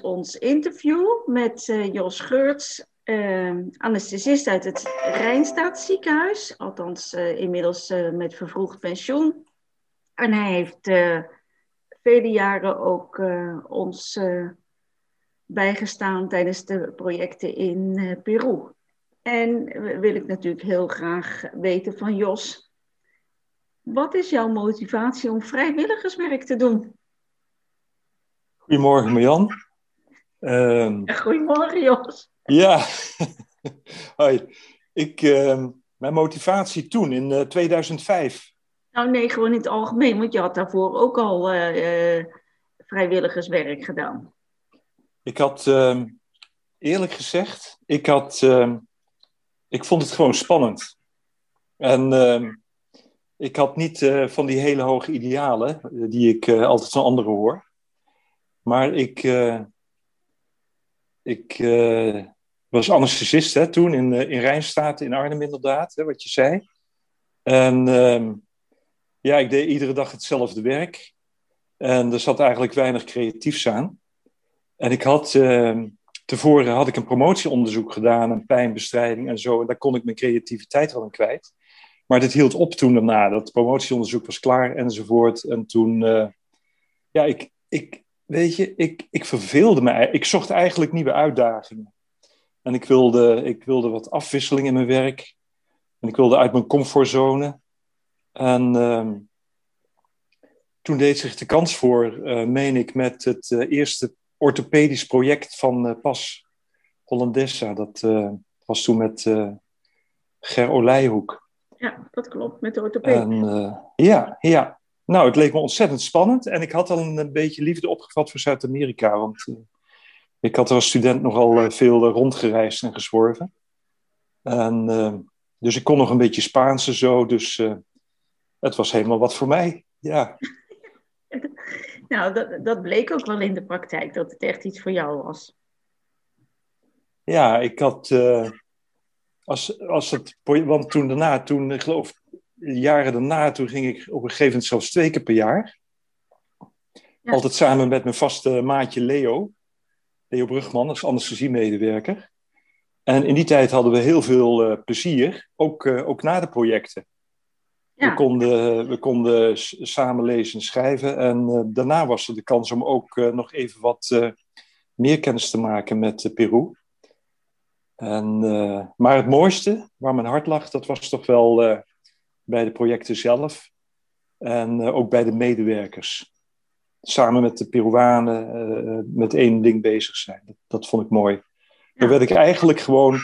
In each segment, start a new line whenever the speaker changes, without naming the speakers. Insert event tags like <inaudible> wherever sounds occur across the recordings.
ons interview met uh, Jos Geurts, uh, anesthesist uit het Rijnstaatziekenhuis, althans uh, inmiddels met vervroegd pensioen. En hij heeft vele jaren ook ons bijgestaan tijdens de projecten in Peru. En wil ik natuurlijk heel graag weten van Jos, wat is jouw motivatie om vrijwilligerswerk te doen?
Goedemorgen Marjan.
Um, Goedemorgen, Jos.
Ja, <laughs> hoi. Ik, uh, mijn motivatie toen, in uh, eh, 2005.
Nou nee, gewoon in het algemeen, want je had daarvoor ook al uh, vrijwilligerswerk gedaan.
Ik had, ehm, eerlijk gezegd, ik, had, ehm, ik vond het gewoon spannend. En ik had niet van die hele hoge idealen, die ik altijd van anderen hoor. Maar ik, ik uh, was anesthesist hè, toen in, uh, in Rijnstaat, in Arnhem inderdaad, hè, wat je zei. En uh, ja, ik deed iedere dag hetzelfde werk. En er zat eigenlijk weinig creatiefs aan. En ik had, ehm, tevoren had ik een promotieonderzoek gedaan, een pijnbestrijding en zo. En daar kon ik mijn creativiteit wel in kwijt. Maar dit hield op toen daarna. Dat promotieonderzoek was klaar enzovoort. En toen, uh, ja, ik, ik, weet je, ik, ik verveelde me. Ik zocht eigenlijk nieuwe uitdagingen. En ik wilde, ik wilde wat afwisseling in mijn werk. En ik wilde uit mijn comfortzone. En uh, toen deed zich de kans voor, uh, meen ik, met het uh, eerste orthopedisch project van uh, PAS Hollandessa. Dat was toen met Ger Olijhoek.
Ja, dat klopt, met de orthopedie. En,
ja, ja. Nou, het leek me ontzettend spannend en ik had al een, beetje liefde opgevat voor Zuid-Amerika, want uh, ik had er als student nogal uh, veel uh, rondgereisd en gezworven. En, dus ik kon nog een beetje Spaans en zo, dus het was helemaal wat voor mij, ja. <laughs>
nou, dat, dat bleek ook wel in de praktijk, dat het echt iets voor jou was.
Ja, ik had, als, als het, want toen daarna, toen, ik geloof jaren daarna, toen ging ik op een gegeven moment zelfs twee keer per jaar. Altijd samen met mijn vaste maatje Leo. Leo Brugman, als anesthesiemedewerker. En in die tijd hadden we heel veel uh, plezier, ook, uh, ook na de projecten. Ja. We, konden, we konden samen lezen en schrijven. En uh, daarna was er de kans om ook nog even wat meer kennis te maken met Peru. En, maar het mooiste, waar mijn hart lag, dat was toch wel bij de projecten zelf en uh, ook bij de medewerkers. Samen met de Peruanen uh, met één ding bezig zijn. Dat, vond ik mooi. Ja. Dan werd ik eigenlijk gewoon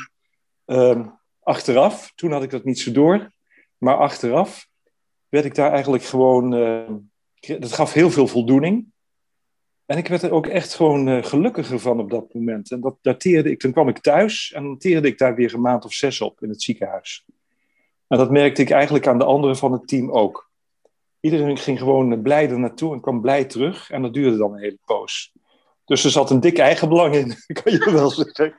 uh, achteraf, toen had ik dat niet zo door, maar achteraf werd ik daar eigenlijk gewoon, ehm, dat gaf heel veel voldoening. En ik werd er ook echt gewoon uh, gelukkiger van op dat moment. En dat dateerde ik, toen kwam ik thuis en dateerde ik daar weer een maand of zes op in het ziekenhuis. En dat merkte ik eigenlijk aan de anderen van het team ook. Iedereen ging gewoon blij er naartoe en kwam blij terug. En dat duurde dan een hele poos. Dus er zat een dik eigenbelang in, <laughs> kan je wel zeggen.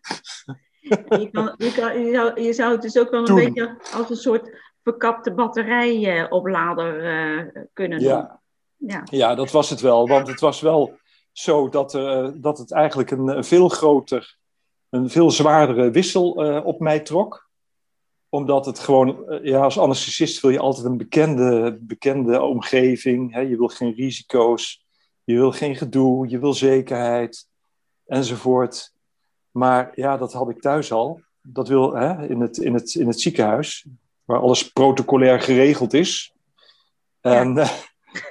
Je, kan, je, kan, je, zou, je, zou, het dus ook wel een beetje als een soort verkapte batterijoplader uh, kunnen
ja. doen. Ja. ja, dat was het wel. Want het was wel zo dat, uh, dat het eigenlijk een, een, veel groter, een veel zwaardere wissel uh, op mij trok omdat het gewoon, eh, ja, als anesthesist wil je altijd een bekende, bekende omgeving. Hè? Je wil geen risico's, je wil geen gedoe, je wil zekerheid enzovoort. Maar ja, dat had ik thuis al. Dat wil hè, in, het, in, het, in het ziekenhuis, waar alles protocolair geregeld is. En ja.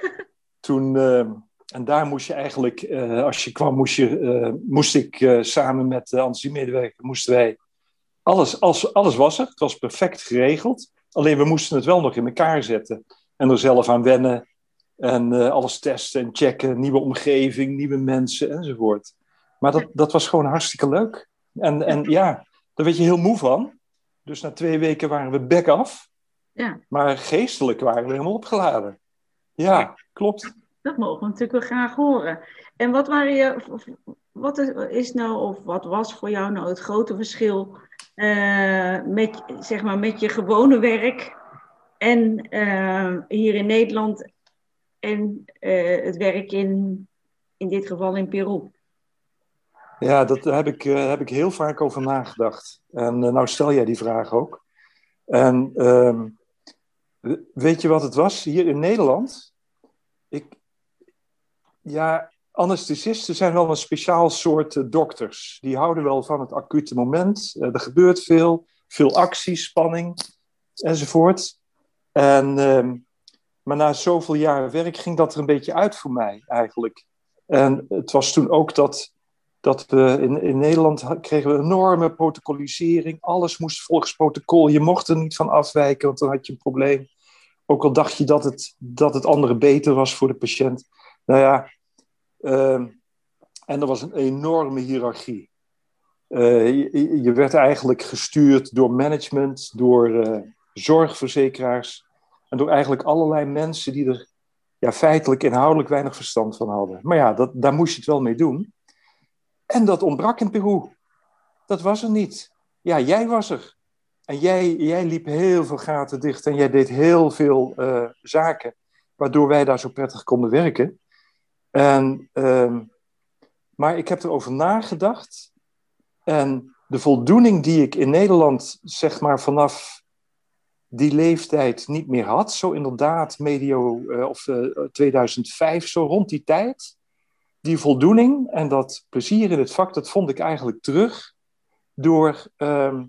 <laughs> toen, uh, en daar moest je eigenlijk, uh, als je kwam, moest, je, uh, moest ik samen met de anesthesiemedewerker, moesten wij alles, alles, alles was er. Het was perfect geregeld. Alleen we moesten het wel nog in elkaar zetten. En er zelf aan wennen. En uh, alles testen en checken. Nieuwe omgeving, nieuwe mensen enzovoort. Maar dat, dat was gewoon hartstikke leuk. En, en ja, daar werd je heel moe van. Dus na twee weken waren we back af. Ja. Maar geestelijk waren we helemaal opgeladen. Ja, klopt.
Dat mogen we natuurlijk wel graag horen. En wat, waren je, wat is nou, of wat was voor jou nou het grote verschil uh, met, zeg maar, met je gewone werk en uh, hier in Nederland en uh, het werk in, in dit geval in Peru?
Ja, daar heb ik, heb ik heel vaak over nagedacht. En nou stel jij die vraag ook. En ehm, weet je wat het was hier in Nederland? Ik, ja, anesthesisten zijn wel een speciaal soort uh, dokters. Die houden wel van het acute moment. er gebeurt veel, veel actie, spanning enzovoort. En, ehm, maar na zoveel jaren werk ging dat er een beetje uit voor mij eigenlijk. En het was toen ook dat dat we in, in Nederland kregen we een enorme protocolisering. Alles moest volgens protocol. Je mocht er niet van afwijken, want dan had je een probleem. Ook al dacht je dat het, dat het andere beter was voor de patiënt. Nou ja, uh, en er was een enorme hiërarchie. Uh, je, werd eigenlijk gestuurd door management, door uh, zorgverzekeraars en door eigenlijk allerlei mensen die er ja, feitelijk inhoudelijk weinig verstand van hadden. Maar ja, dat, daar moest je het wel mee doen. En dat ontbrak in Peru. Dat was er niet. Ja, jij was er. En jij, jij liep heel veel gaten dicht en jij deed heel veel uh, zaken, waardoor wij daar zo prettig konden werken. En, uh, maar ik heb erover nagedacht. En de voldoening die ik in Nederland, zeg maar vanaf die leeftijd niet meer had, zo inderdaad medio uh, of 2005, zo rond die tijd die voldoening en dat plezier in het vak, dat vond ik eigenlijk terug door uh,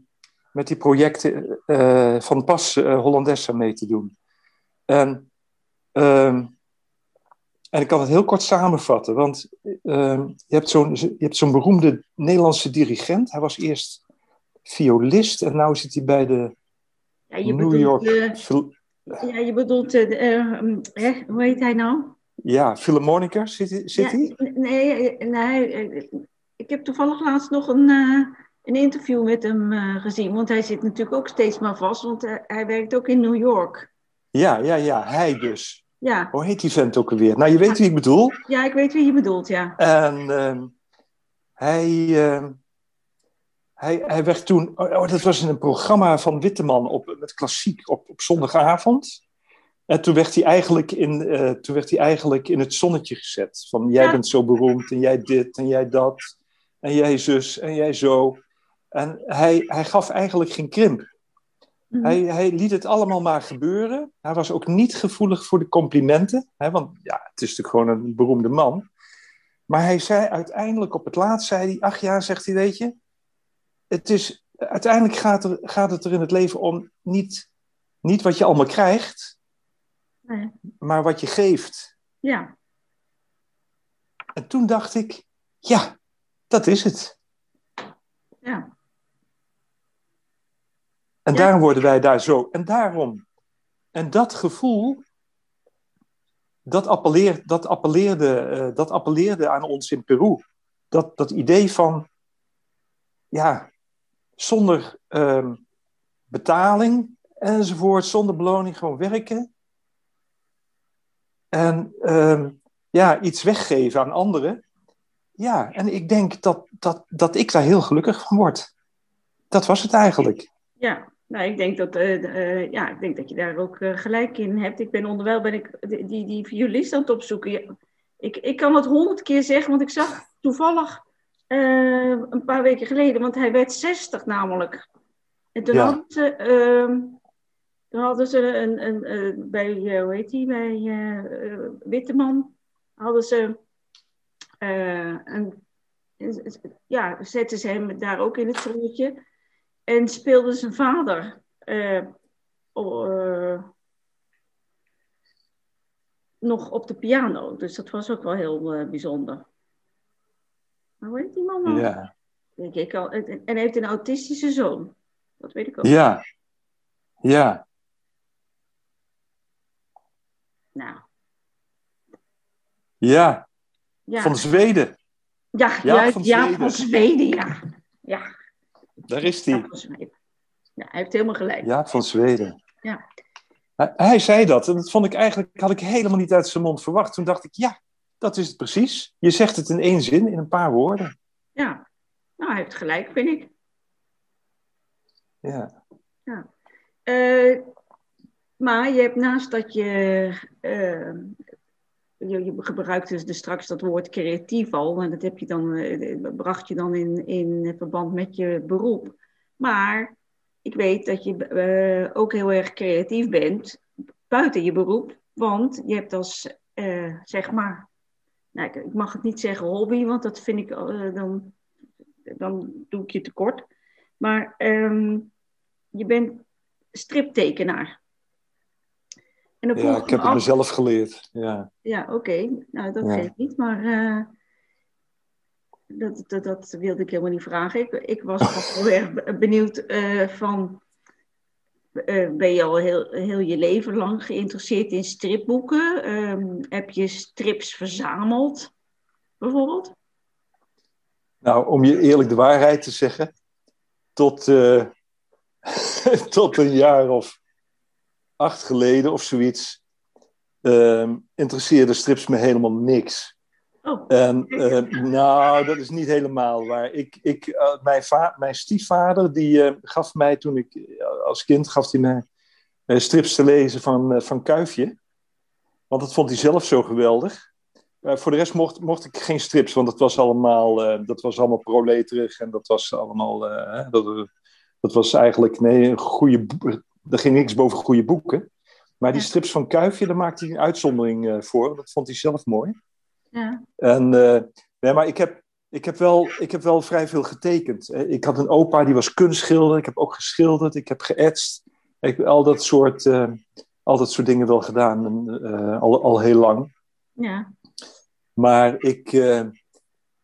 met die projecten uh, van Pas Hollandessa mee te doen. En, uh, en ik kan het heel kort samenvatten, want ehm, je hebt zo'n zo'n beroemde Nederlandse dirigent. Hij was eerst violist en nu zit hij bij de ja, New bedoelt, York...
ja, je bedoelt, hoe heet hij nou?
Ja, Philharmonica zit, zit hij?
nee, nee, ik heb toevallig laatst nog een, uh, een interview met hem uh, gezien. Want hij zit natuurlijk ook steeds maar vast, want uh, hij werkt ook in New York.
Ja, ja, ja, hij dus. Ja. Hoe heet die vent ook alweer? Nou, je weet wie ik bedoel.
Ja, ik weet wie je bedoelt, ja.
En ehm, hij, ehm, hij, hij werd toen... Oh, oh, dat was in een programma van Witteman op, met klassiek op, op zondagavond. En toen werd hij eigenlijk in, uh, toen werd hij eigenlijk in het zonnetje gezet. Van jij bent zo beroemd en jij dit en jij dat. En jij zus en jij zo. En hij, hij gaf eigenlijk geen krimp. Mhm. Hij, hij liet het allemaal maar gebeuren. Hij was ook niet gevoelig voor de complimenten. Hè, want ja, het is natuurlijk gewoon een beroemde man. Maar hij zei uiteindelijk op het laatst, zei hij, ach ja, zegt hij, weet je. Het is, uiteindelijk gaat, er, gaat het er in het leven om niet, niet wat je allemaal krijgt maar wat je geeft.
Ja.
En toen dacht ik, ja, dat is het.
Ja.
En daarom worden wij daar zo. En daarom. En dat gevoel, dat, appelleert, dat, appelleerde, uh, dat appelleerde aan ons in Peru. Dat, dat idee van, ja, zonder uh, betaling enzovoort, zonder beloning gewoon werken. En uh, ja, iets weggeven aan anderen. Ja, en ik denk dat, dat, dat ik daar heel gelukkig van word. Dat was het eigenlijk.
Ja, nou, ik denk dat, uh, uh, ja, ik denk dat je daar ook uh, gelijk in hebt. Ik ben onderwijl ben ik die, die, die violist aan het opzoeken. Ik, ik kan het honderd keer zeggen, want ik zag toevallig een paar weken geleden, want hij werd 60 namelijk. En toen ja. hadden ze ehm, toen hadden ze een, een, een bij, hoe heet die, bij Witteman, hadden ze een, ja, zetten ze hem daar ook in het zonnetje en speelde zijn vader nog op de piano. Dus dat was ook wel heel bijzonder. Maar hoe heet die man nou?
Ja.
Denk ik al. En hij heeft een autistische zoon. Dat weet ik ook.
Ja. Ja.
Nou.
Ja. ja. Van Zweden.
Ja, ja, van, ja Zweden. van Zweden, ja. ja.
Daar is hij.
Ja, hij heeft helemaal gelijk.
Ja, van Zweden.
Ja.
Hij, hij zei dat en dat vond ik eigenlijk, had ik helemaal niet uit zijn mond verwacht. Toen dacht ik, ja, dat is het precies. Je zegt het in één zin, in een paar woorden.
Ja, nou, hij heeft gelijk, vind ik.
Ja.
ja. Uh, maar je hebt naast dat je uh, je, je gebruikt dus, dus straks dat woord creatief al. En dat heb je dan, eh, bracht je dan in, in verband met je beroep. Maar ik weet dat je uh, ook heel erg creatief bent buiten je beroep. Want je hebt als, uh, zeg maar, nou, ik, mag het niet zeggen hobby, want dat vind ik, dan, dan doe ik je tekort. Maar um, je bent striptekenaar.
En ja, ik heb het mezelf geleerd. Ja,
ja oké. Okay. Nou, dat ja. geeft niet, maar uh, dat, dat, dat, wilde ik helemaal niet vragen. Ik, ik was <laughs> heel erg benieuwd uh, van... Uh, ben je al heel, heel je leven lang geïnteresseerd in stripboeken? Um, heb je strips verzameld, bijvoorbeeld?
Nou, om je eerlijk de waarheid te zeggen, tot, <laughs> tot een jaar of acht geleden of zoiets, uh, interesseerde strips me helemaal niks. Oh. En uh, nou, dat is niet helemaal waar. Ik, ik, uh, mijn, mijn stiefvader, die uh, gaf mij toen ik als kind, gaf hij mij strips te lezen van, van Kuifje. Want dat vond hij zelf zo geweldig. voor de rest mocht, mocht ik geen strips, want dat was allemaal, dat was allemaal proleterig en dat was allemaal, dat, dat was eigenlijk, nee, een goede, er ging niks boven goede boeken. Maar die strips van Kuifje, daar maakte hij een uitzondering uh, voor. Dat vond hij zelf mooi. Ja. En, uh, nee, maar ik heb, ik, heb wel, ik heb wel vrij veel getekend. Eh, ik had een opa, die was kunstschilder. Ik heb ook geschilderd. Ik heb geëtst. Ik heb al dat soort, uh, al dat soort dingen wel gedaan. al, al heel lang. Ja. Maar ik...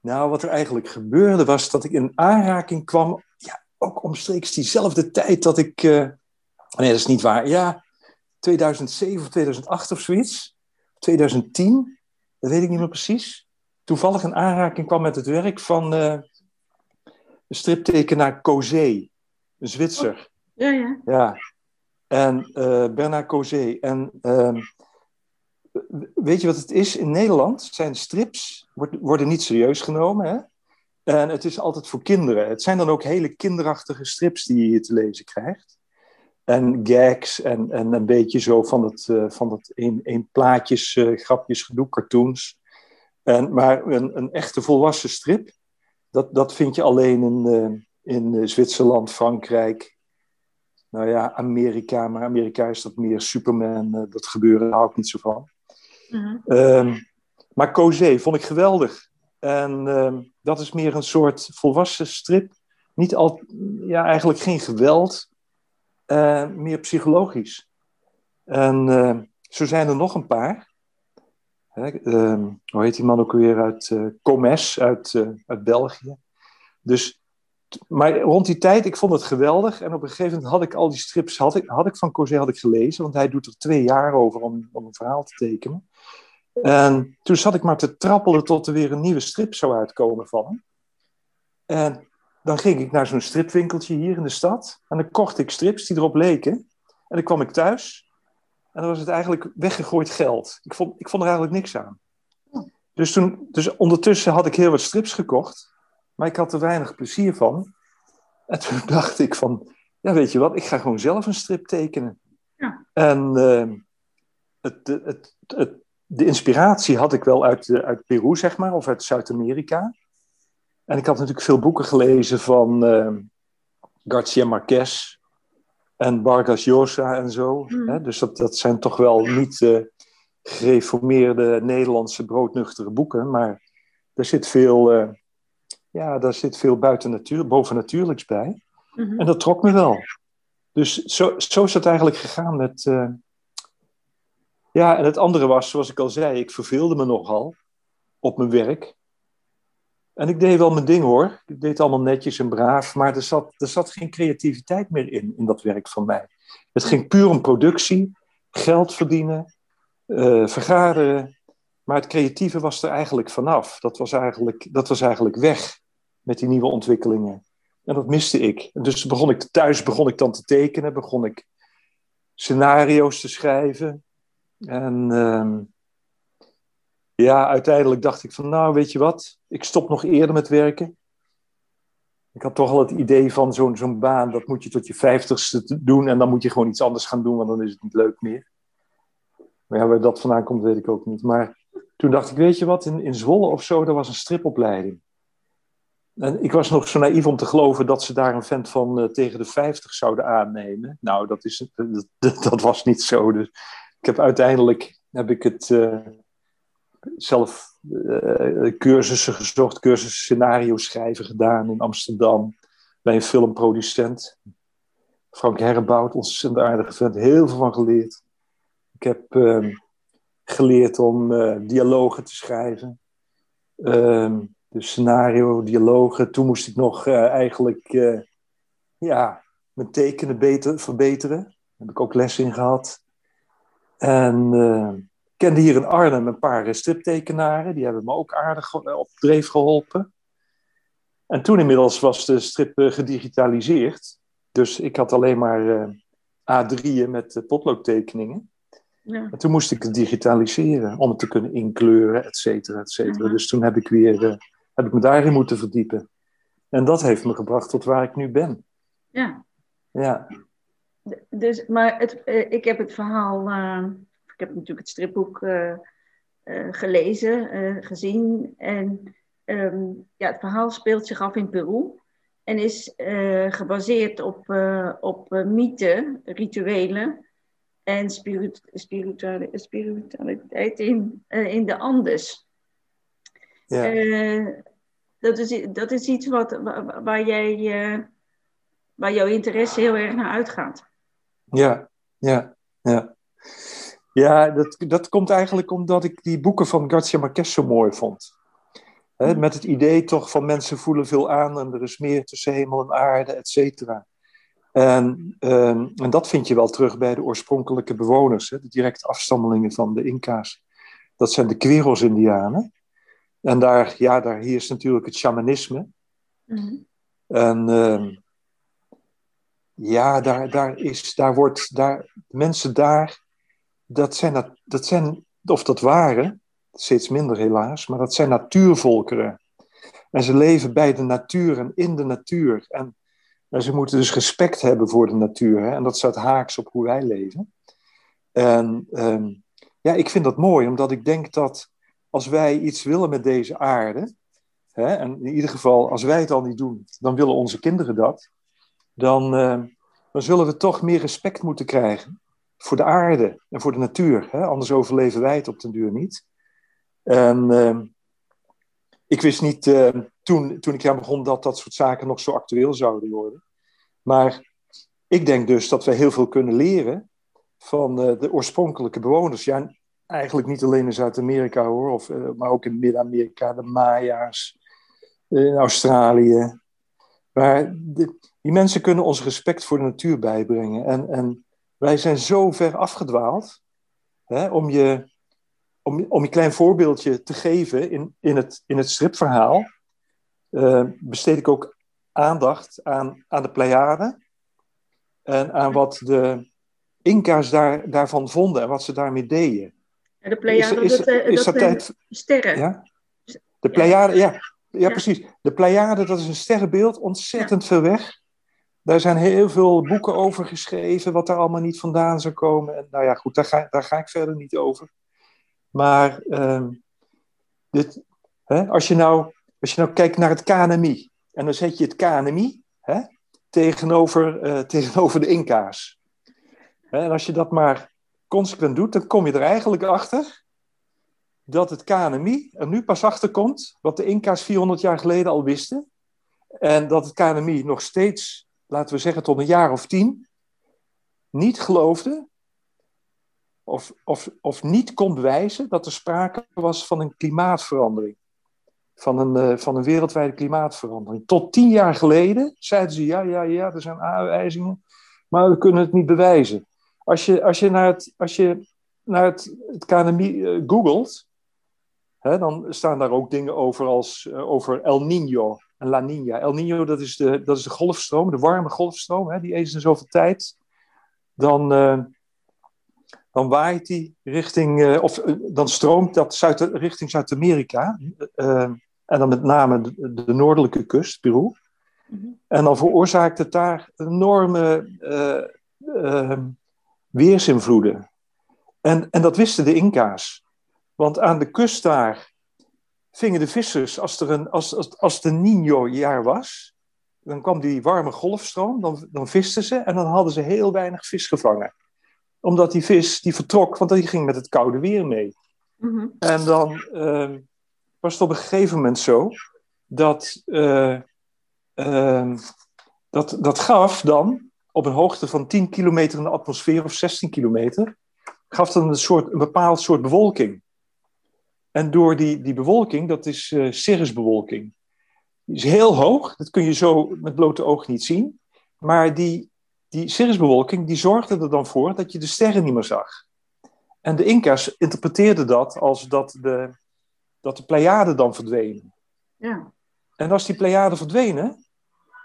nou, wat er eigenlijk gebeurde was dat ik in aanraking kwam... Ja, ook omstreeks diezelfde tijd dat ik Nee, dat is niet waar. Ja, 2007 of 2008 of zoiets. 2010, dat weet ik niet meer precies. Toevallig een aanraking kwam met het werk van uh, de striptekenaar Cosé, een Zwitser. Oh,
ja, ja.
Ja. En uh, Bernard Cosé. En uh, weet je wat het is? In Nederland zijn strips, worden niet serieus genomen. Hè? En het is altijd voor kinderen. Het zijn dan ook hele kinderachtige strips die je hier te lezen krijgt en gags en, en een beetje zo van dat, uh, van dat één, één plaatjes, uh, grapjes, gedoe, cartoons. En, maar een, een echte volwassen strip, dat, dat vind je alleen in, uh, in Zwitserland, Frankrijk, nou ja, Amerika. Maar Amerika is dat meer Superman, dat gebeuren, daar hou ik niet zo van. Mm um, maar Cosé vond ik geweldig. En uh, dat is meer een soort volwassen strip. Niet al, ja, eigenlijk geen geweld, uh, meer psychologisch. En uh, zo zijn er nog een paar. Hè, uh, hoe heet die man ook weer uit uh, Comes, uit, uit België. Dus, maar rond die tijd, ik vond het geweldig. En op een gegeven moment had ik al die strips had ik, had ik van Cosé had ik gelezen. Want hij doet er twee jaar over om, om een verhaal te tekenen. En toen zat ik maar te trappelen tot er weer een nieuwe strip zou uitkomen van hem. En dan ging ik naar zo'n stripwinkeltje hier in de stad. En dan kocht ik strips die erop leken. En dan kwam ik thuis. En dan was het eigenlijk weggegooid geld. Ik vond, ik vond er eigenlijk niks aan. Dus, toen, dus ondertussen had ik heel wat strips gekocht. Maar ik had er weinig plezier van. En toen <laughs> dacht ik van... Ja, weet je wat? Ik ga gewoon zelf een strip tekenen. Ja. En uh, het, het, het, de inspiratie had ik wel uit, uit Peru, zeg maar. Of uit Zuid-Amerika. En ik had natuurlijk veel boeken gelezen van uh, Garcia Marquez en Vargas Llosa en zo. Hmm. Hè? Dus dat, dat zijn toch wel niet uh, gereformeerde Nederlandse broodnuchtere boeken, maar er zit veel, uh, ja, daar zit veel buiten natuur, bovennatuurlijks bij. Mm-hmm. En dat trok me wel. Dus zo, zo is het eigenlijk gegaan met. Uh, ja, en het andere was, zoals ik al zei, ik verveelde me nogal op mijn werk. En ik deed wel mijn ding hoor. Ik deed allemaal netjes en braaf, maar er zat, er zat geen creativiteit meer in, in dat werk van mij. Het ging puur om productie, geld verdienen, uh, vergaderen. Maar het creatieve was er eigenlijk vanaf. Dat was eigenlijk, dat was eigenlijk weg met die nieuwe ontwikkelingen. En dat miste ik. Dus begon ik thuis begon ik dan te tekenen, begon ik scenario's te schrijven. En uh, ja, uiteindelijk dacht ik van, nou, weet je wat, ik stop nog eerder met werken. Ik had toch al het idee van zo'n zo'n baan, dat moet je tot je vijftigste doen en dan moet je gewoon iets anders gaan doen, want dan is het niet leuk meer. Maar ja, waar dat vandaan komt, weet ik ook niet. Maar toen dacht ik, weet je wat, in, in Zwolle of zo, daar was een stripopleiding. En ik was nog zo naïef om te geloven dat ze daar een vent van uh, tegen de 50 zouden aannemen. Nou, dat, is, dat, dat, was niet zo. Dus ik heb uiteindelijk heb ik het uh, zelf uh, cursussen gezocht, cursussen scenario schrijven gedaan in Amsterdam bij een filmproducent. Frank Herrebout, ontzettend aardige vent, heel veel van geleerd. Ik heb ehm, geleerd om dialogen te schrijven. Ehm, dus scenario, dialogen. Toen moest ik nog uh, eigenlijk uh, ja, mijn tekenen beter, verbeteren. Daar heb ik ook les in gehad. En uh, kende hier in Arnhem een paar striptekenaren. Die hebben me ook aardig op dreef geholpen. En toen inmiddels was de strip gedigitaliseerd. Dus ik had alleen maar A3'en met potloodtekeningen. Ja. En toen moest ik het digitaliseren om het te kunnen inkleuren, et cetera, et cetera. Dus toen heb ik weer heb ik me daarin moeten verdiepen. En dat heeft me gebracht tot waar ik nu ben.
Ja.
Ja.
Dus, maar het, eh, ik heb het verhaal, uh, ik heb natuurlijk het stripboek uh, gelezen, gezien. En um, ja, het verhaal speelt zich af in Peru. En is gebaseerd op, op mythen, rituelen en spirit, spiritualiteit in, in de Andes. Ja. Uh, dat, is, dat is iets wat, waar, jij, uh, waar jouw interesse heel erg naar uitgaat.
Ja, ja, ja. Ja, dat, dat komt eigenlijk omdat ik die boeken van Garcia Marquez zo mooi vond. He, met het idee toch van mensen voelen veel aan en er is meer tussen hemel en aarde, et cetera. En, um, en dat vind je wel terug bij de oorspronkelijke bewoners, de directe afstammelingen van de Inca's. Dat zijn de Queros-Indianen. En daar, ja, daar heerst natuurlijk het shamanisme. Mm En uh, ja, daar, daar, is, daar wordt, daar, mensen daar, dat zijn, dat zijn, of dat waren, steeds minder helaas, maar dat zijn natuurvolkeren. En ze leven bij de natuur en in de natuur. En, ze moeten dus respect hebben voor de natuur. Hè? En dat staat haaks op hoe wij leven. En um, ja, ik vind dat mooi, omdat ik denk dat als wij iets willen met deze aarde, hè, en in ieder geval als wij het al niet doen, dan willen onze kinderen dat, dan, uh, dan zullen we toch meer respect moeten krijgen voor de aarde en voor de natuur. Hè? Anders overleven wij het op den duur niet. En uh, ik wist niet uh, toen, toen ik aan begon dat dat soort zaken nog zo actueel zouden worden. Maar ik denk dus dat we heel veel kunnen leren van de oorspronkelijke bewoners. Ja, eigenlijk niet alleen in Zuid-Amerika hoor, of, uh, maar ook in Midden-Amerika, de Maya's, in Australië. Die mensen kunnen ons respect voor de natuur bijbrengen. En, en wij zijn zo ver afgedwaald, hè, om, je, om, om je klein voorbeeldje te geven in, in, het, in het stripverhaal, uh, besteed ik ook aandacht aan, aan de Pleiaden en aan wat de Inca's daar, daarvan vonden en wat ze daarmee deden
de Pleiade, is, is, dat, is dat, tijd... sterren.
Ja? De Pleiade, ja. Ja, precies. De Pleiade, dat is een sterrenbeeld, ontzettend veel weg. Daar zijn heel veel boeken over geschreven, wat daar allemaal niet vandaan zou komen. En nou ja, goed, daar ga, daar ga ik verder niet over. Maar uh, dit, hè, als, je nou, als je nou kijkt naar het KNMI, en dan zet je het KNMI hè, tegenover, uh, <laughs> tegenover de Inca's. En als je dat maar consequent doet, dan kom je er eigenlijk achter dat het KNMI er nu pas achter komt, wat de Inca's 400 jaar geleden al wisten. En dat het KNMI nog steeds, laten we zeggen tot een jaar of tien, niet geloofde of, of, of niet kon bewijzen dat er sprake was van een klimaatverandering. Van een, uh, van een wereldwijde klimaatverandering. Tot tien jaar geleden zeiden ze: ja, ja, ja, er zijn aanwijzingen, maar we kunnen het niet bewijzen. Als je, als je naar het, als je naar het, het KNMI uh, googelt, hè, dan staan daar ook dingen over als uh, over El Niño en La Niña. El Niño, dat is de, dat is de golfstroom, de warme golfstroom, hè, die eens in zoveel tijd. Dan, uh, dan waait die richting, of dan stroomt dat Zuid, richting Zuid-Amerika. en dan met name de, de noordelijke kust, Peru. Mhm. En dan veroorzaakt het daar enorme weersinvloeden. En, en dat wisten de Inca's. Want aan de kust daar vingen de vissers, als, er een, als, als, als een Nino-jaar was, dan kwam die warme golfstroom, dan, dan visten ze en dan hadden ze heel weinig vis gevangen. Omdat die vis, die vertrok, want die ging met het koude weer mee.
Mhm.
En dan uh, was het op een gegeven moment zo dat, uh, uh, dat dat gaf dan op een hoogte van 10 kilometer in de atmosfeer of 16 kilometer, gaf dan een, soort, een bepaald soort bewolking. En door die, die bewolking, dat is uh, cirrusbewolking. Die is heel hoog, dat kun je zo met blote oog niet zien. Maar die, die cirrusbewolking die zorgde er dan voor dat je de sterren niet meer zag. En de Inca's interpreteerden dat als dat de, dat de Pleiaden dan verdwenen.
Ja.
En als die Pleiaden verdwenen,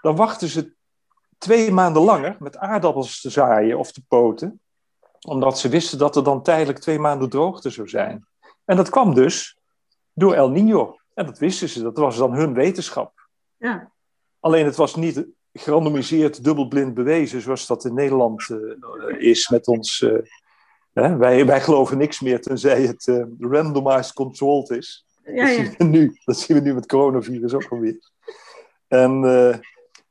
dan wachten ze twee maanden langer met aardappels te zaaien of te poten. Omdat ze wisten dat er dan tijdelijk twee maanden droogte zou zijn. En dat kwam dus door El Nino. En dat wisten ze, dat was dan hun wetenschap.
Ja.
Alleen het was niet gerandomiseerd, dubbelblind bewezen, zoals dat in Nederland uh, is met ons. Uh, hè? Wij, wij geloven niks meer tenzij het uh, randomized controlled is.
Ja,
dat,
ja.
zien we nu, dat zien we nu met coronavirus ook alweer. En,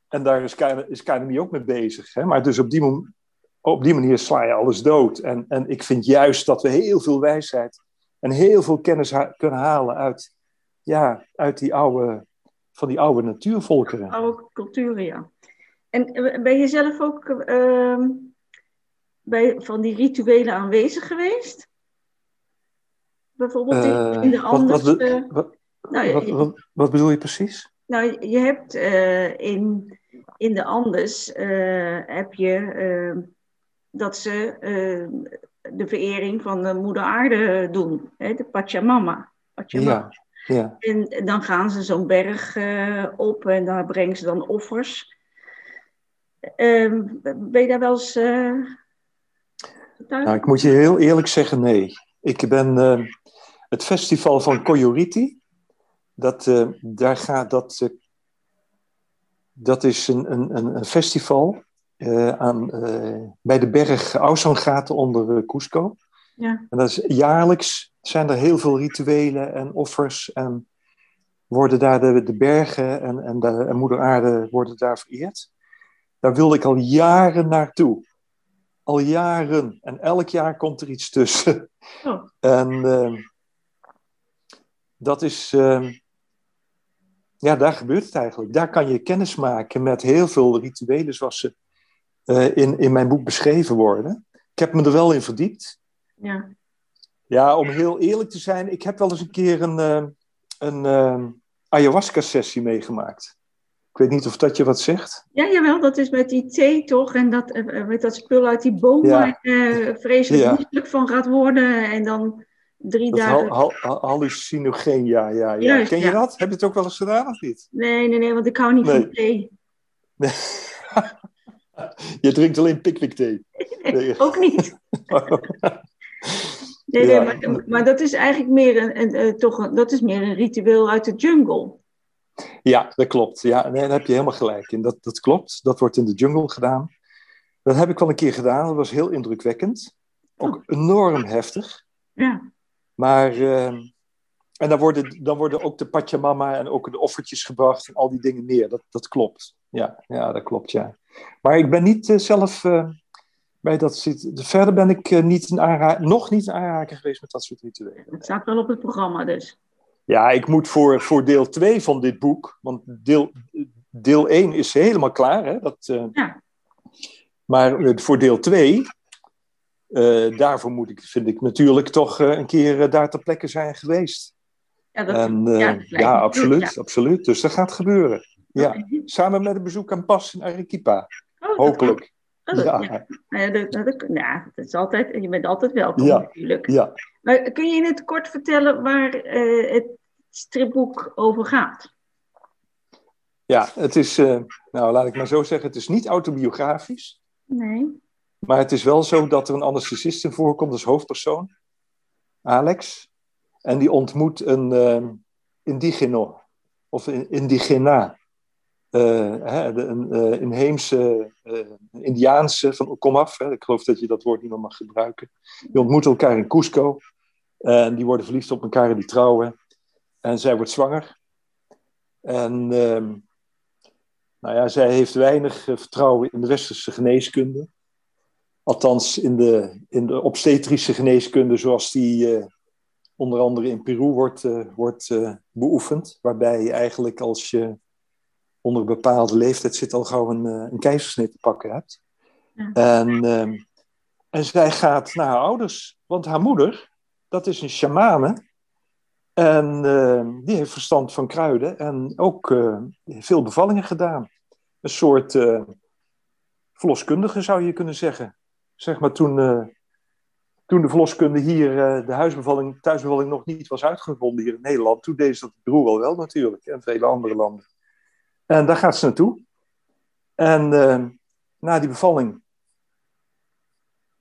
en daar is, is KNMI ook mee bezig. Hè? Maar dus op die, op die manier sla je alles dood. En, en ik vind juist dat we heel veel wijsheid en heel veel kennis ha kunnen halen uit, ja, uit die oude, van die oude natuurvolkeren.
Oude culturen, ja. En ben je zelf ook uh, bij van die rituelen aanwezig geweest? Bijvoorbeeld in, in de Andes.
Wat, wat, wat, nou, wat, wat, bedoel je precies?
Nou, je hebt uh, in, in de Andes uh, heb je uh, dat ze de verering van de moeder aarde doen, hè, de Pachamama. Pachamama.
Ja, ja.
En dan gaan ze zo'n berg uh, op en daar brengen ze dan offers. Uh, ben je daar wel eens. Uh,
nou, ik moet je heel eerlijk zeggen, nee. Ik ben uh, het festival van Coyoriti. Dat, daar gaat dat. dat is een, een, een festival aan, uh, bij de berg Ausangate onder uh, Cusco.
Ja.
En dat is, jaarlijks zijn er heel veel rituelen en offers en worden daar de, de bergen en, en, de, en moeder aarde worden daar vereerd. Daar wilde ik al jaren naartoe. Al jaren. En elk jaar komt er iets tussen.
Oh.
En ehm, dat is... Ehm, ja, daar gebeurt het eigenlijk. Daar kan je kennis maken met heel veel rituelen zoals ze uh, in, in mijn boek beschreven worden. Ik heb me er wel in verdiept.
Ja.
Ja, om heel eerlijk te zijn, ik heb wel eens een keer een, uh, een uh, ayahuasca-sessie meegemaakt. Ik weet niet of dat je wat zegt.
Ja, jawel, dat is met die thee toch? En dat, met dat spul uit die boom ja. waar vreselijk
Ja.
misselijk van gaat worden. En dan drie
Dat
dagen...
hal, hal, hallucinogeen, ja, ja, ja.
Juist,
Ken je
ja.
dat? Heb je het ook wel eens gedaan of niet?
Nee, nee, nee, want ik hou niet
Nee.
van thee. <laughs>
je drinkt alleen pickwick thee. Nee. <laughs>
Ook niet. <laughs> Nee, nee, maar, maar dat is eigenlijk meer een, een, eh, toch een, dat is meer een ritueel uit de jungle.
Ja, dat klopt. Ja, nee, daar heb je helemaal gelijk in. Dat, dat klopt. Dat wordt in de jungle gedaan. Dat heb ik wel een keer gedaan. Dat was heel indrukwekkend. Ook enorm heftig.
Ja,
Maar, eh, en dan worden, dan worden ook de Pachamama en ook de offertjes gebracht en al die dingen meer. Dat, dat klopt. Ja, ja, dat klopt, ja. Maar ik ben niet eh, zelf eh, bij dat zit. Verder ben ik eh, niet aanra- nog niet in aanraking geweest met dat soort rituelen.
het staat wel op het programma dus.
Ja, ik moet voor, voor deel 2 van dit boek, want deel, deel 1 is helemaal klaar. Hè? Dat,
Ja.
Maar voor deel 2, eh, daarvoor moet ik, vind ik natuurlijk toch een keer daar ter plekke zijn geweest.
Ja, dat,
En,
ja,
ja,
dat
absoluut,
goed,
absoluut. Dus dat gaat gebeuren. Ja, samen met een bezoek aan Pas in Arequipa,
Oh,
hopelijk.
Oh, dat-
Ja,
ja. Nou ja, dat, is altijd, je bent altijd welkom
Ja.
natuurlijk.
ja.
Maar kun je in het kort vertellen waar eh, het stripboek over gaat?
ja het is, eh, nou laat ik maar zo zeggen, het is niet autobiografisch.
Nee.
Maar het is wel zo dat er een anesthesist in voorkomt als hoofdpersoon, Alex. En die ontmoet een eh, indigeno, of in- indigena. Eh, hè, een eh, inheemse, eh, Indiaanse, van kom af. Hè, ik geloof dat je dat woord niet meer mag gebruiken. Die ontmoeten elkaar in Cusco. En die worden verliefd op elkaar en die trouwen. En zij wordt zwanger. En ehm, nou ja, zij heeft weinig vertrouwen in de westerse geneeskunde. Althans, in de, in de obstetrische geneeskunde zoals die onder andere in Peru wordt, wordt beoefend. Waarbij je eigenlijk als je onder een bepaalde leeftijd zit al gauw een, een keizersnee te pakken hebt. Ja. En, ehm, en zij gaat naar haar ouders. Want haar moeder, dat is een shamane. En uh, die heeft verstand van kruiden en ook uh, veel bevallingen gedaan. Een soort uh, verloskundige zou je kunnen zeggen. Zeg maar toen, toen de verloskunde hier, de huisbevalling, thuisbevalling nog niet was uitgevonden hier in Nederland. Toen deed ze dat broer al wel natuurlijk en vele andere landen. En daar gaat ze naartoe. En na die bevalling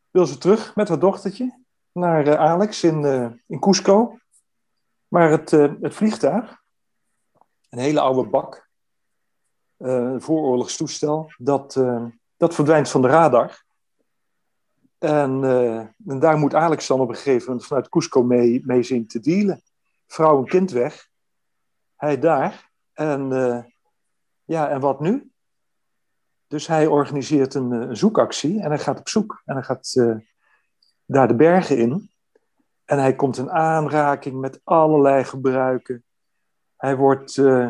wil ze terug met haar dochtertje naar Alex in, in Cusco. Maar het, uh, het vliegtuig, een hele oude bak, uh, vooroorlogstoestel, dat, uh, dat verdwijnt van de radar. En, en, daar moet Alex dan op een gegeven moment vanuit Cusco mee, mee zien te dealen. Vrouw en kind weg. Hij daar. En ja, en wat nu? Dus hij organiseert een, een, zoekactie en hij gaat op zoek. En hij gaat daar de bergen in. En hij komt in aanraking met allerlei gebruiken. Hij wordt, uh,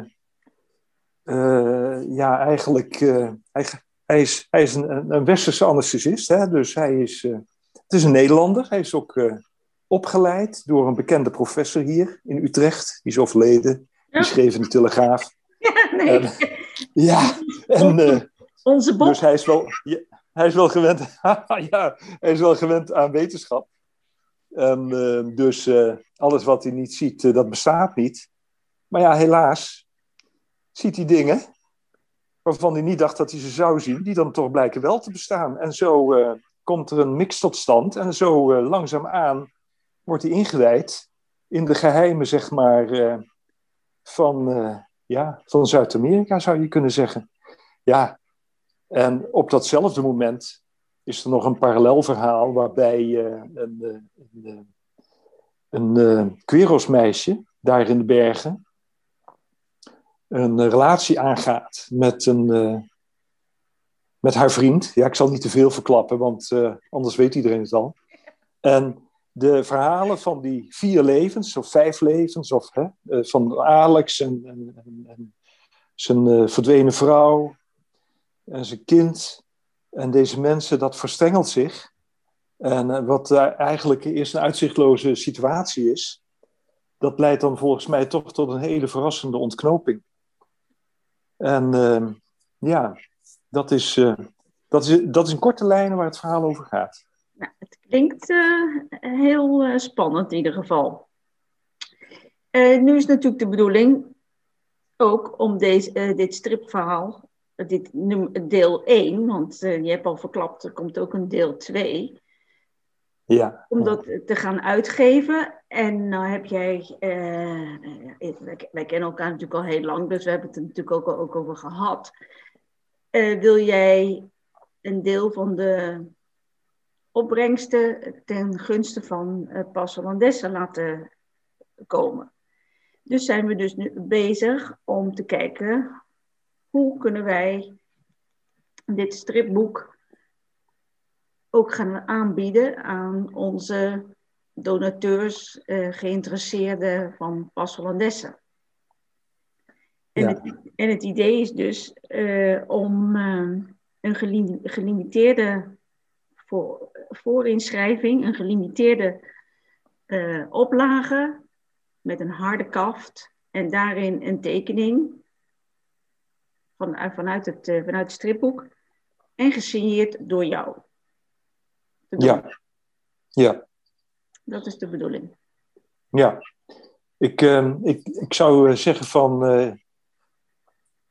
uh, ja, eigenlijk, hij, hij, is, hij is een, een westerse anesthesist. Hè? Dus hij is, het is een Nederlander. Hij is ook opgeleid door een bekende professor hier in Utrecht. Die is overleden. Die schreef in de Telegraaf. <laughs>
Ja, nee.
En, ja, en,
Onze Bob.
Dus hij is wel, ja, hij is wel gewend, <laughs> ja, hij is wel gewend aan wetenschap. En, uh, dus uh, alles wat hij niet ziet, uh, dat bestaat niet. Maar ja, helaas ziet hij dingen waarvan hij niet dacht dat hij ze zou zien, die dan toch blijken wel te bestaan. En zo komt er een mix tot stand en zo langzaamaan wordt hij ingewijd in de geheimen, zeg maar, van, ja, van Zuid-Amerika, zou je kunnen zeggen. Ja, en op datzelfde moment is er nog een parallel verhaal waarbij uh, een, een, een, een Queros-meisje daar in de bergen een relatie aangaat met, een, met haar vriend. Ja, ik zal niet te veel verklappen, want anders weet iedereen het al. En de verhalen van die vier levens, of vijf levens, of, hè, van Alex en, en, en zijn verdwenen vrouw en zijn kind en deze mensen, dat verstrengelt zich. En eh, wat eigenlijk eerst een uitzichtloze situatie is, dat leidt dan volgens mij toch tot een hele verrassende ontknoping. En uh, ja, dat is, dat, is, dat is in korte lijnen waar het verhaal over gaat.
Nou, het klinkt uh, heel spannend in ieder geval. nu is natuurlijk de bedoeling ook om deze, dit stripverhaal dit deel 1, want je hebt al verklapt, er komt ook een deel 2.
Ja.
Om dat te gaan uitgeven. En nou heb jij, wij, wij, kennen elkaar natuurlijk al heel lang, dus we hebben het er natuurlijk ook, ook over gehad. Wil jij een deel van de opbrengsten ten gunste van uh, Passalandessa laten komen? Dus zijn we dus nu bezig om te kijken hoe kunnen wij dit stripboek ook gaan aanbieden aan onze donateurs, eh, geïnteresseerden van Pas Hollandesse. En, ja. het, en het idee is dus uh, om uh, een gelimiteerde voor, voorinschrijving, een gelimiteerde uh, oplage met een harde kaft en daarin een tekening van, eh, vanuit, het, uh, vanuit het stripboek en gesigneerd door jou.
Ja. ja.
Dat is de bedoeling.
Ja. Ik, uh, ik, ik zou eh, zeggen van.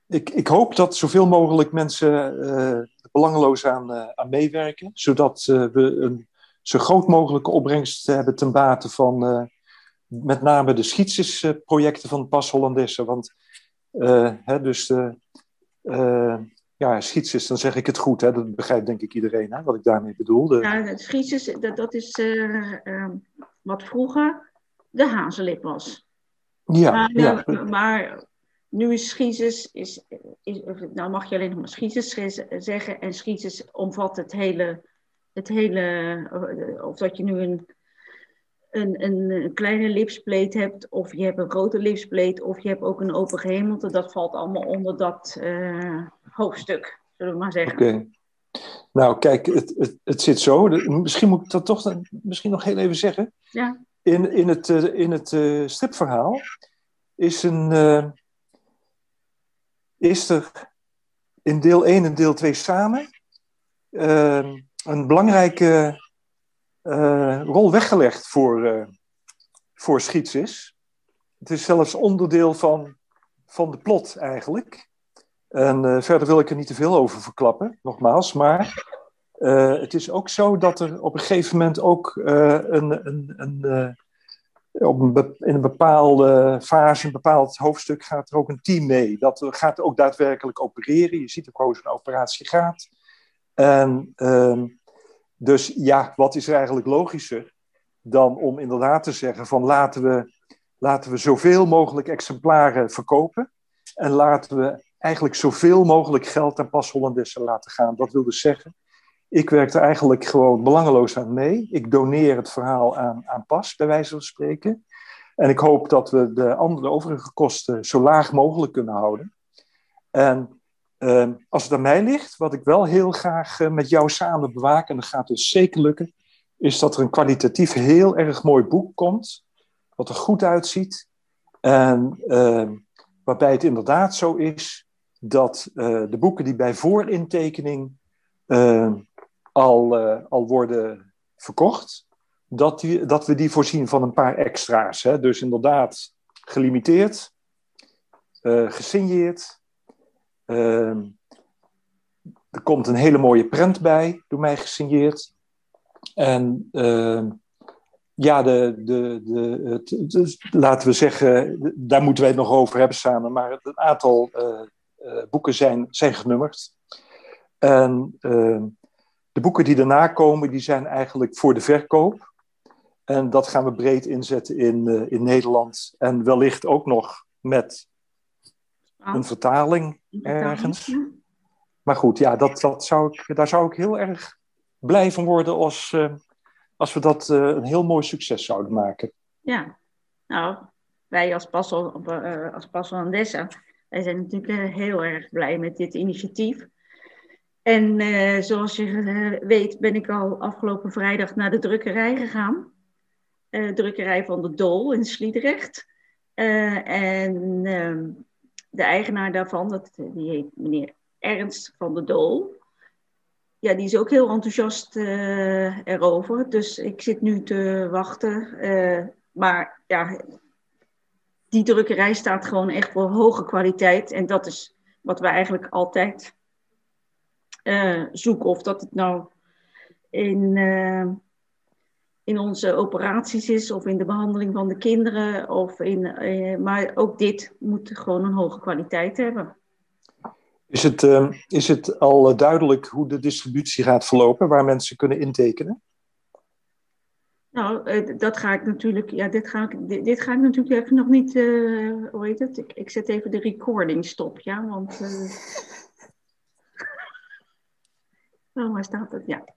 Ik, ik hoop dat zoveel mogelijk mensen uh, belangeloos aan, aan meewerken, zodat we een zo groot mogelijke opbrengst hebben ten bate van met name de schietsisprojecten van Pas Hollandesse. Want hè, dus uh, ja, schietses, dan zeg ik het goed. Hè? Dat begrijpt denk ik iedereen, hè? wat ik daarmee bedoel.
De... Ja, schietses, dat, dat is uh, uh, wat vroeger de hazenlip was.
Ja,
maar,
ja.
eh, maar nu is schiezes, is, is, nou mag je alleen nog maar schiezes zeggen. En schiezes omvat het hele, het hele eh, of dat je nu een, een, een, kleine lipspleet hebt, of je hebt een grote lipspleet, of je hebt ook een open gehemelte. Dat valt allemaal onder dat uh, hoofdstuk, zullen we maar zeggen.
Oké. Nou, kijk, het, het, het zit zo. Misschien moet ik dat toch misschien nog heel even zeggen.
Ja.
In, in het, uh, in het uh, stripverhaal is, een, uh, is er in deel 1 en deel 2 samen een belangrijke rol weggelegd voor, voor Schietsis. Het is zelfs onderdeel van, van de plot eigenlijk. En uh, verder wil ik er niet te veel over verklappen, nogmaals. Maar uh, het is ook zo dat er op een gegeven moment ook uh, een, een, een, op een in een bepaalde fase, een bepaald hoofdstuk, gaat er ook een team mee. Dat gaat ook daadwerkelijk opereren. Je ziet ook hoe zo'n operatie gaat. En ehm, dus ja, wat is er eigenlijk logischer dan om inderdaad te zeggen van laten we, laten we zoveel mogelijk exemplaren verkopen. En laten we eigenlijk zoveel mogelijk geld aan Pas Hollandessen laten gaan. Dat wil dus zeggen, ik werk er eigenlijk gewoon belangeloos aan mee. Ik doneer het verhaal aan, aan Pas, bij wijze van spreken. En ik hoop dat we de andere overige kosten zo laag mogelijk kunnen houden. En uh, als het aan mij ligt, wat ik wel heel graag uh, met jou samen bewaak, en dat gaat dus zeker lukken, is dat er een kwalitatief heel erg mooi boek komt, wat er goed uitziet. En uh, waarbij het inderdaad zo is dat uh, de boeken die bij voorintekening uh, al, uh, al worden verkocht, dat, die, dat we die voorzien van een paar extra's. Hè? Dus inderdaad gelimiteerd, gesigneerd. Ehm, er komt een hele mooie prent bij, door mij gesigneerd. En ehm, ja, de, de, de, laten we zeggen, daar moeten wij het nog over hebben samen, maar het aantal uh, boeken zijn, zijn genummerd. En uh, de boeken die daarna komen, die zijn eigenlijk voor de verkoop. En dat gaan we breed inzetten in, uh, in Nederland. En wellicht ook nog met een vertaling ergens. Maar goed, ja, dat, dat zou ik, daar zou ik heel erg blij van worden als, als we dat een heel mooi succes zouden maken.
Ja, nou, wij als Passel, als Andessa wij zijn natuurlijk heel erg blij met dit initiatief. En uh, zoals je uh, weet ben ik al afgelopen vrijdag naar de drukkerij gegaan. Uh, drukkerij van de Dol in Sliedrecht. en ehm, de eigenaar daarvan, dat, die heet meneer Ernst van de Dol. Ja, die is ook heel enthousiast erover. Dus ik zit nu te wachten. maar ja, die drukkerij staat gewoon echt voor hoge kwaliteit. En dat is wat we eigenlijk altijd uh, zoeken. Of dat het nou in, uh, in onze operaties is, of in de behandeling van de kinderen. Of in, uh, maar ook dit moet gewoon een hoge kwaliteit hebben.
Is het, is het al duidelijk hoe de distributie gaat verlopen, waar mensen kunnen intekenen?
Nou, dat ga ik natuurlijk, ja, dit ga ik, dit, dit ga ik natuurlijk even nog niet, uh, hoe heet het? Ik, ik zet even de recording stop, ja, want. Uh... Oh, waar staat het? Ja.